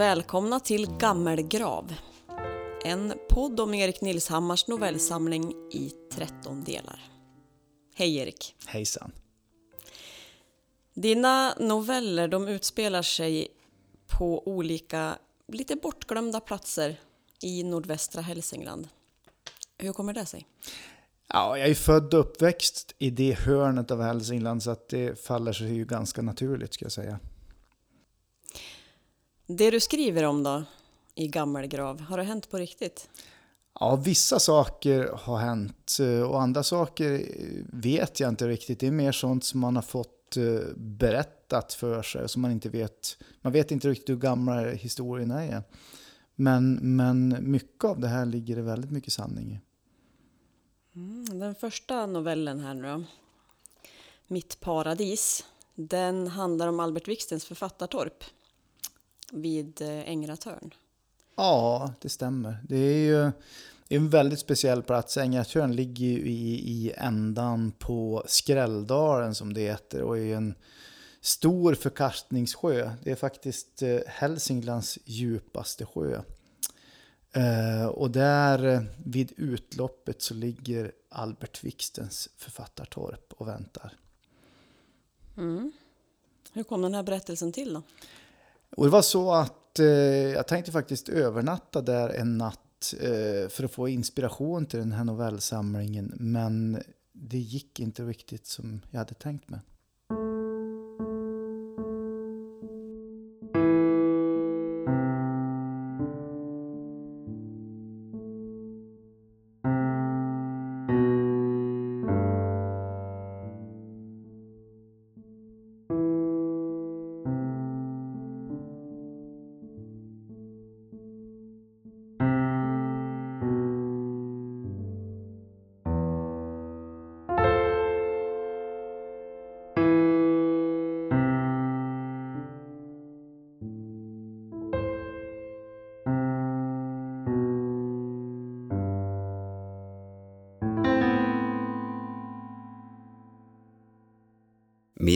Välkomna till Gammelgrav. En podd om Erik Nilshammars novellsamling i 13 delar. Hej Erik. Hejsan. Dina noveller de utspelar sig på olika, lite bortglömda platser i nordvästra Hälsingland. Hur kommer det sig? Ja, jag är född och uppväxt i det hörnet av Hälsingland så att det faller sig ju ganska naturligt ska jag säga. Det du skriver om då, i Gammelgrav, har det hänt på riktigt? Ja, vissa saker har hänt eh, och andra saker vet jag inte riktigt. Det är mer sånt som man har fått eh, berättat för sig som man inte vet. Man vet inte riktigt hur gamla historierna är. Men, men mycket av det här ligger det väldigt mycket sanning i. Mm, den första novellen här nu då, Mitt paradis, den handlar om Albert Wikstens författartorp vid eh, Ängratörn. Ja, det stämmer. Det är ju en väldigt speciell plats. Ängratörn ligger ju i, i ändan på Skrälldalen som det heter och är en stor förkastningssjö. Det är faktiskt eh, Hälsinglands djupaste sjö. Eh, och där vid utloppet så ligger Albert Wikstens författartorp och väntar. Mm. Hur kom den här berättelsen till då? Och det var så att eh, jag tänkte faktiskt övernatta där en natt eh, för att få inspiration till den här novellsamlingen. Men det gick inte riktigt som jag hade tänkt mig.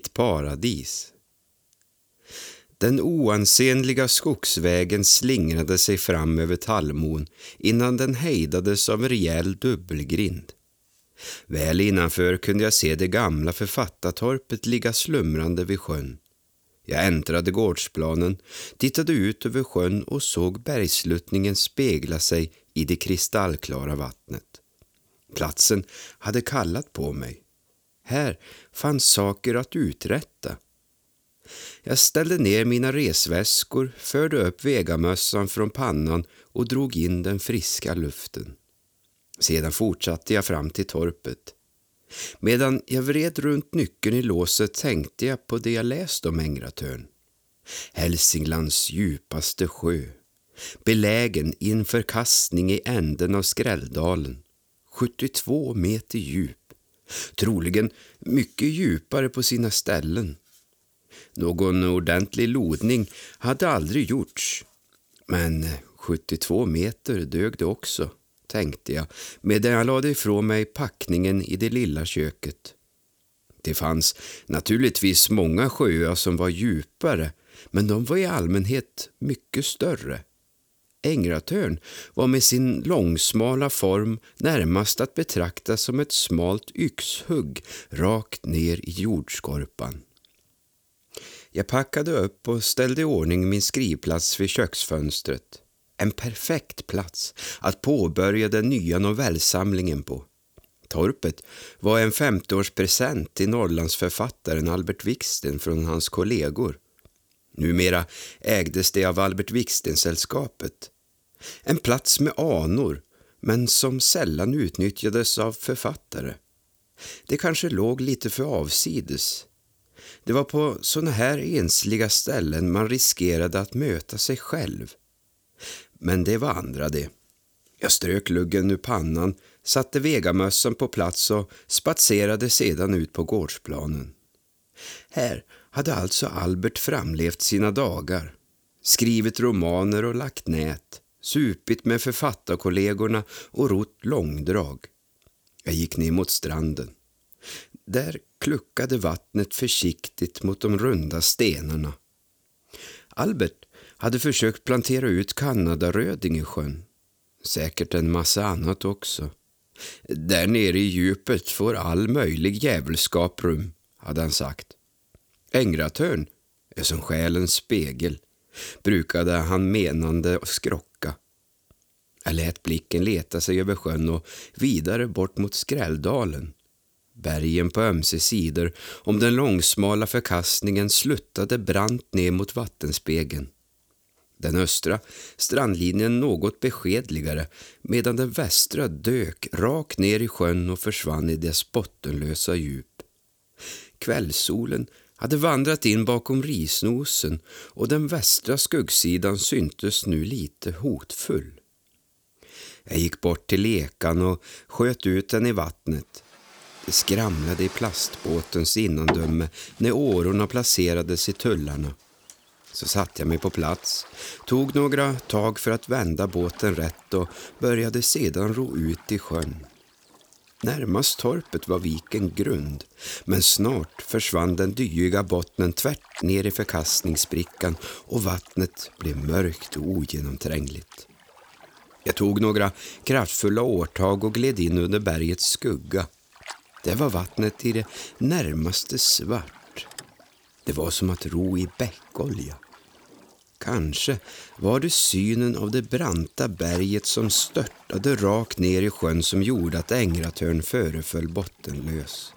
Mitt paradis. Den oansenliga skogsvägen slingrade sig fram över tallmon innan den hejdades av en rejäl dubbelgrind. Väl innanför kunde jag se det gamla författartorpet ligga slumrande vid sjön. Jag äntrade gårdsplanen, tittade ut över sjön och såg bergsluttningen spegla sig i det kristallklara vattnet. Platsen hade kallat på mig. Här fanns saker att uträtta. Jag ställde ner mina resväskor, förde upp vegamössan från pannan och drog in den friska luften. Sedan fortsatte jag fram till torpet. Medan jag vred runt nyckeln i låset tänkte jag på det jag läst om Ängratörn. Hälsinglands djupaste sjö, belägen inför kastning i änden av Skrälldalen, 72 meter djup troligen mycket djupare på sina ställen. Någon ordentlig lodning hade aldrig gjorts. Men 72 meter dög det också, tänkte jag medan jag lade ifrån mig packningen i det lilla köket. Det fanns naturligtvis många sjöar som var djupare men de var i allmänhet mycket större. Ängratörn var med sin långsmala form närmast att betrakta som ett smalt yxhugg rakt ner i jordskorpan. Jag packade upp och ställde i ordning min skrivplats vid köksfönstret. En perfekt plats att påbörja den nya novellsamlingen på. Torpet var en 50-årspresent till Norrlandsförfattaren Albert Wiksten från hans kollegor. Numera ägdes det av Albert Wiksten-sällskapet. En plats med anor, men som sällan utnyttjades av författare. Det kanske låg lite för avsides. Det var på såna här ensliga ställen man riskerade att möta sig själv. Men det var andra det. Jag strök luggen ur pannan, satte vegamössan på plats och spatserade sedan ut på gårdsplanen. Här hade alltså Albert framlevt sina dagar, skrivit romaner och lagt nät, supit med författarkollegorna och rott långdrag. Jag gick ner mot stranden. Där kluckade vattnet försiktigt mot de runda stenarna. Albert hade försökt plantera ut kanadaröding i sjön. Säkert en massa annat också. Där nere i djupet får all möjlig djävulskap rum, hade han sagt. Ängratörn är som själens spegel, brukade han menande skrocka. Jag lät blicken leta sig över sjön och vidare bort mot Skrälldalen. Bergen på ömse sidor om den långsmala förkastningen sluttade brant ner mot vattenspegeln. Den östra strandlinjen något beskedligare medan den västra dök rakt ner i sjön och försvann i dess bottenlösa djup. Kvällssolen hade vandrat in bakom risnosen och den västra skuggsidan syntes nu lite hotfull. Jag gick bort till lekan och sköt ut den i vattnet. Det skramlade i plastbåtens innandöme när årorna placerades i tullarna. Så satte jag mig på plats, tog några tag för att vända båten rätt och började sedan ro ut i sjön. Närmast torpet var viken grund, men snart försvann den dyiga bottnen tvärt ner i förkastningssprickan och vattnet blev mörkt och ogenomträngligt. Jag tog några kraftfulla årtag och gled in under bergets skugga. Där var vattnet i det närmaste svart. Det var som att ro i bäckolja. Kanske var det synen av det branta berget som störtade rakt ner i sjön som gjorde att Ängratörn föreföll bottenlös.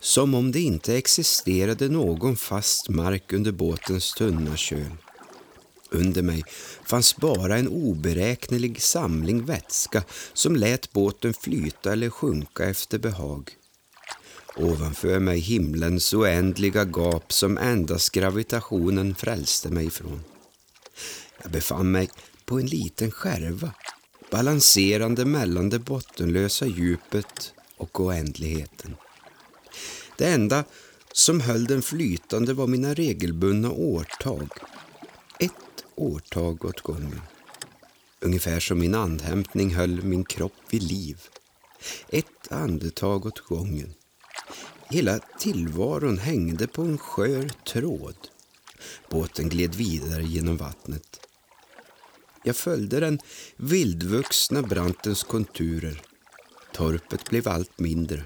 Som om det inte existerade någon fast mark under båtens tunna köl. Under mig fanns bara en oberäknelig samling vätska som lät båten flyta eller sjunka efter behag. Ovanför mig himlens oändliga gap som endast gravitationen frälste mig från. Jag befann mig på en liten skärva balanserande mellan det bottenlösa djupet och oändligheten. Det enda som höll den flytande var mina regelbundna årtag. Ett årtag åt gången. Ungefär som min andhämtning höll min kropp vid liv. Ett andetag åt gången. Hela tillvaron hängde på en skör tråd. Båten gled vidare genom vattnet. Jag följde den vildvuxna brantens konturer. Torpet blev allt mindre.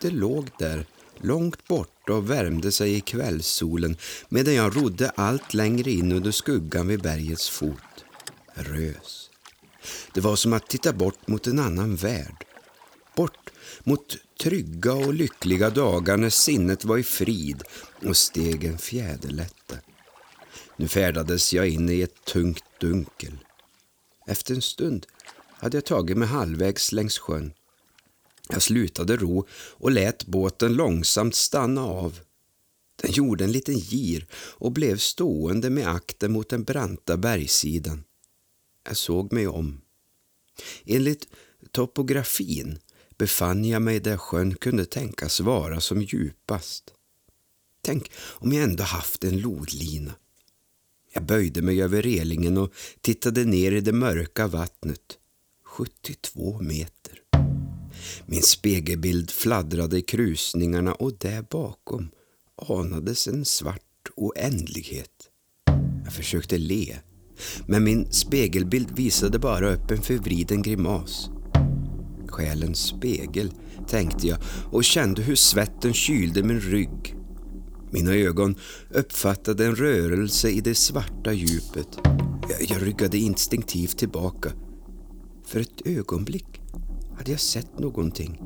Det låg där, långt borta och värmde sig i kvällssolen medan jag rodde allt längre in under skuggan vid bergets fot. Rös. Det var som att titta bort mot en annan värld. Bort mot trygga och lyckliga dagar när sinnet var i frid och stegen fjäderlätta. Nu färdades jag in i ett tungt dunkel. Efter en stund hade jag tagit mig halvvägs längs sjön. Jag slutade ro och lät båten långsamt stanna av. Den gjorde en liten gir och blev stående med akten mot den branta bergssidan. Jag såg mig om. Enligt topografin befann jag mig där sjön kunde tänkas vara som djupast. Tänk om jag ändå haft en lodlina. Jag böjde mig över relingen och tittade ner i det mörka vattnet. 72 meter. Min spegelbild fladdrade i krusningarna och där bakom anades en svart oändlighet. Jag försökte le, men min spegelbild visade bara upp en förvriden grimas. Själens spegel, tänkte jag och kände hur svetten kylde min rygg. Mina ögon uppfattade en rörelse i det svarta djupet. Jag, jag ryggade instinktivt tillbaka. För ett ögonblick hade jag sett någonting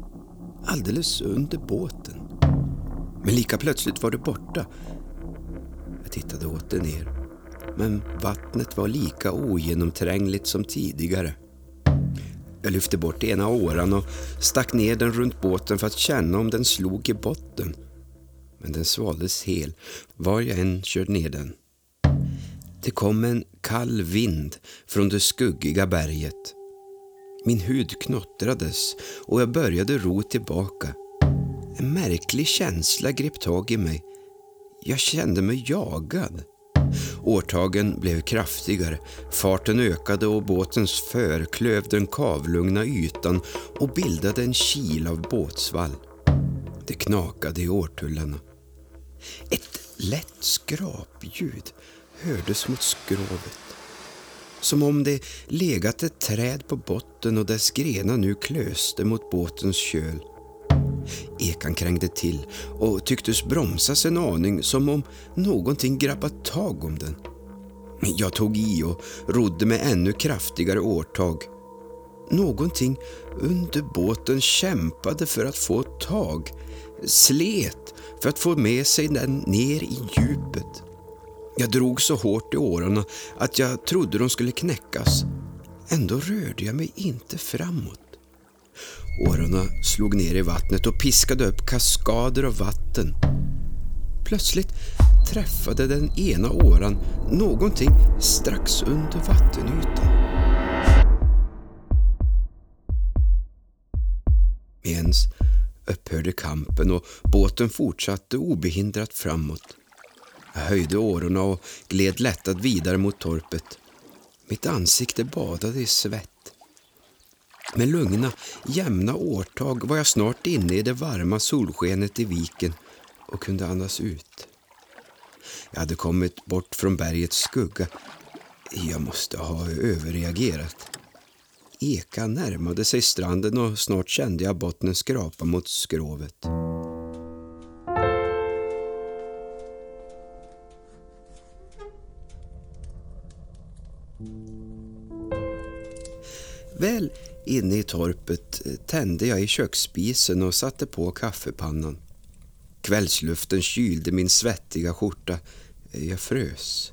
alldeles under båten. Men lika plötsligt var det borta. Jag tittade åter ner. Men vattnet var lika ogenomträngligt som tidigare. Jag lyfte bort ena åran och stack ner den runt båten för att känna om den slog i botten. Men den svaldes hel, var jag än körde ner den. Det kom en kall vind från det skuggiga berget. Min hud knottrades och jag började ro tillbaka. En märklig känsla grep tag i mig. Jag kände mig jagad. Årtagen blev kraftigare, farten ökade och båtens för klöv den kavlugna ytan och bildade en kil av båtsvall. Det knakade i årtullarna. Ett lätt skrapljud hördes mot skrovet. Som om det legat ett träd på botten och dess grenar nu klöste mot båtens köl. Ekan krängde till och tycktes bromsas en aning som om någonting grabbat tag om den. Jag tog i och rodde med ännu kraftigare årtag. Någonting under båten kämpade för att få tag, slet för att få med sig den ner i djupet. Jag drog så hårt i årorna att jag trodde de skulle knäckas. Ändå rörde jag mig inte framåt. Årorna slog ner i vattnet och piskade upp kaskader av vatten. Plötsligt träffade den ena åran någonting strax under vattenytan. Ens upphörde kampen och båten fortsatte obehindrat framåt. Jag höjde årorna och gled lättad vidare mot torpet. Mitt ansikte badade i svett. Med lugna, jämna årtag var jag snart inne i det varma solskenet i viken och kunde andas ut. Jag hade kommit bort från bergets skugga. Jag måste ha överreagerat. Eka närmade sig stranden och snart kände jag bottnen skrapa mot skrovet. Väl inne i torpet eh, tände jag i köksspisen och satte på kaffepannan. Kvällsluften kylde min svettiga skjorta. Eh, jag frös.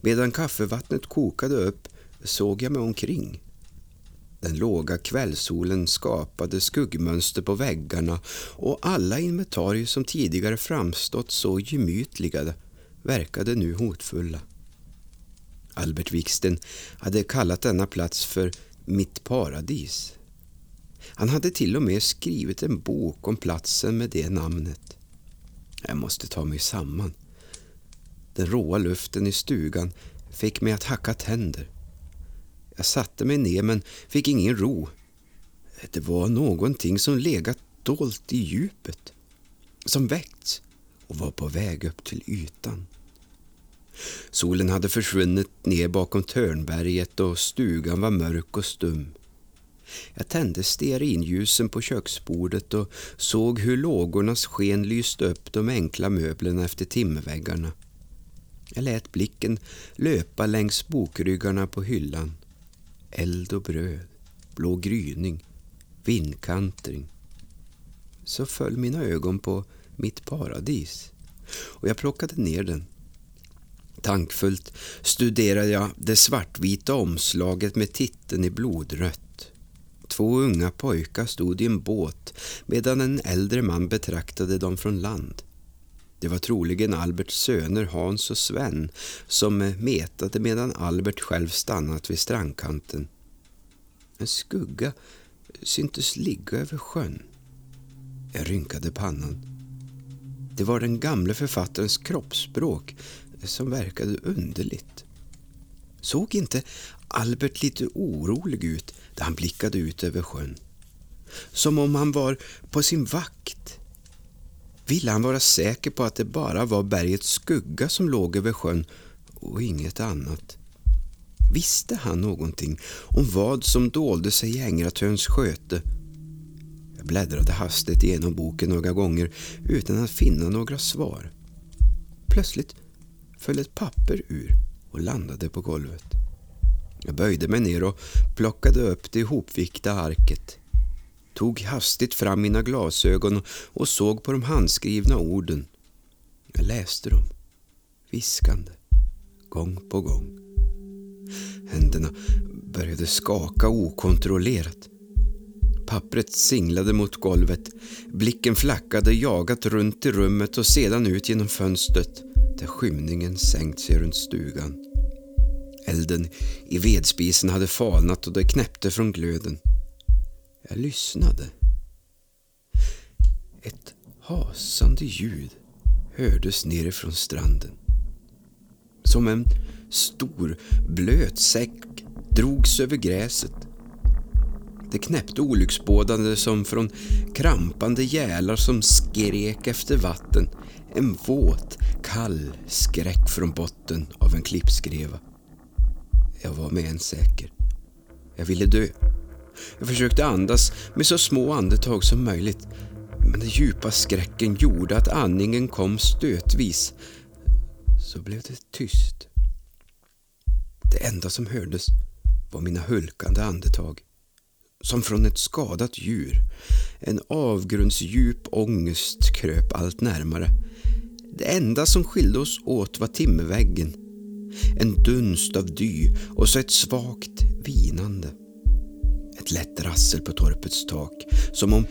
Medan kaffevattnet kokade upp såg jag mig omkring. Den låga kvällssolen skapade skuggmönster på väggarna och alla inventarier som tidigare framstått så gemytliga verkade nu hotfulla. Albert Wiksten hade kallat denna plats för mitt paradis. Han hade till och med skrivit en bok om platsen med det namnet. Jag måste ta mig samman. Den råa luften i stugan fick mig att hacka tänder. Jag satte mig ner men fick ingen ro. Det var någonting som legat dolt i djupet. Som väckts och var på väg upp till ytan. Solen hade försvunnit ner bakom Törnberget och stugan var mörk och stum. Jag tände stearinljusen på köksbordet och såg hur lågornas sken lyste upp de enkla möblerna efter timmerväggarna. Jag lät blicken löpa längs bokryggarna på hyllan. Eld och bröd, blå gryning, vindkantring. Så föll mina ögon på mitt paradis och jag plockade ner den. Tankfullt studerade jag det svartvita omslaget med titeln i blodrött. Två unga pojkar stod i en båt medan en äldre man betraktade dem från land. Det var troligen Alberts söner Hans och Sven som eh, metade medan Albert själv stannat vid strandkanten. En skugga syntes ligga över sjön. Jag rynkade pannan. Det var den gamle författarens kroppsspråk som verkade underligt. Såg inte Albert lite orolig ut när han blickade ut över sjön? Som om han var på sin vakt. Ville han vara säker på att det bara var bergets skugga som låg över sjön och inget annat? Visste han någonting om vad som dolde sig i Ängratöns sköte? Jag bläddrade hastigt igenom boken några gånger utan att finna några svar. Plötsligt föll ett papper ur och landade på golvet. Jag böjde mig ner och plockade upp det ihopvikta arket. Tog hastigt fram mina glasögon och såg på de handskrivna orden. Jag läste dem, viskande, gång på gång. Händerna började skaka okontrollerat. Pappret singlade mot golvet. Blicken flackade jagat runt i rummet och sedan ut genom fönstret där skymningen sänkt sig runt stugan. Elden i vedspisen hade falnat och det knäppte från glöden. Jag lyssnade. Ett hasande ljud hördes nerifrån stranden. Som en stor blöt säck drogs över gräset. Det knäppte olycksbådande som från krampande gälar som skrek efter vatten. En våt, kall skräck från botten av en klippskreva. Jag var med en säker. Jag ville dö. Jag försökte andas med så små andetag som möjligt. Men den djupa skräcken gjorde att andningen kom stötvis. Så blev det tyst. Det enda som hördes var mina hulkande andetag. Som från ett skadat djur. En avgrundsdjup ångest kröp allt närmare. Det enda som skilde oss åt var timmerväggen. En dunst av dy och så ett svagt vinande. Ett lätt rassel på torpets tak, som om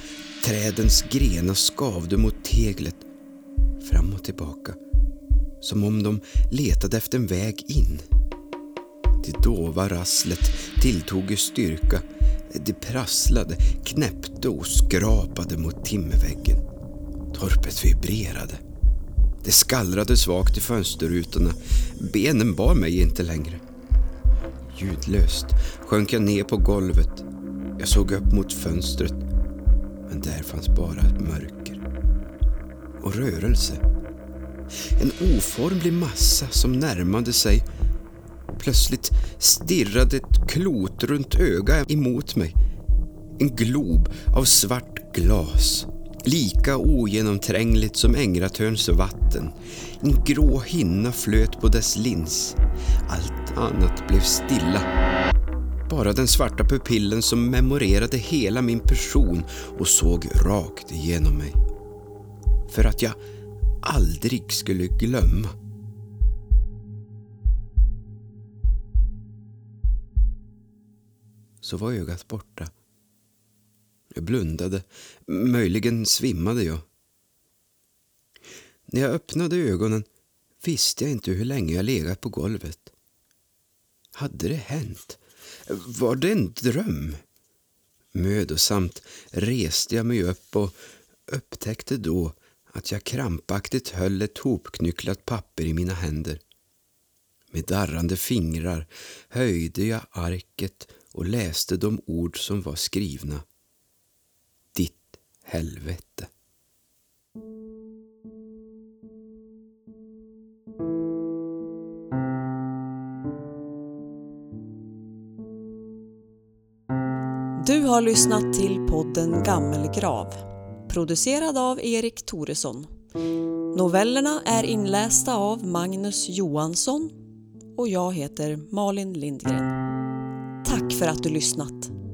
trädens grenar skavde mot teglet. Fram och tillbaka, som om de letade efter en väg in. Det dova rasslet tilltog i styrka. Det prasslade, knäppte och skrapade mot timmerväggen. Torpet vibrerade. Det skallrade svagt i fönsterrutorna. Benen bar mig inte längre. Ljudlöst sjönk jag ner på golvet. Jag såg upp mot fönstret, men där fanns bara ett mörker. Och rörelse. En oformlig massa som närmade sig. Plötsligt stirrade ett klot runt öga emot mig. En glob av svart glas. Lika ogenomträngligt som Ängratörns vatten. En grå hinna flöt på dess lins. Allt annat blev stilla. Bara den svarta pupillen som memorerade hela min person och såg rakt igenom mig. För att jag aldrig skulle glömma. Så var ögat borta. Jag blundade. Möjligen svimmade jag. När jag öppnade ögonen visste jag inte hur länge jag legat på golvet. Hade det hänt? Var det en dröm? Mödosamt reste jag mig upp och upptäckte då att jag krampaktigt höll ett hopknycklat papper i mina händer. Med darrande fingrar höjde jag arket och läste de ord som var skrivna. Ditt helvete. Har lyssnat till podden Gammelgrav, producerad av Erik Toresson. Novellerna är inlästa av Magnus Johansson och jag heter Malin Lindgren. Tack för att du lyssnat!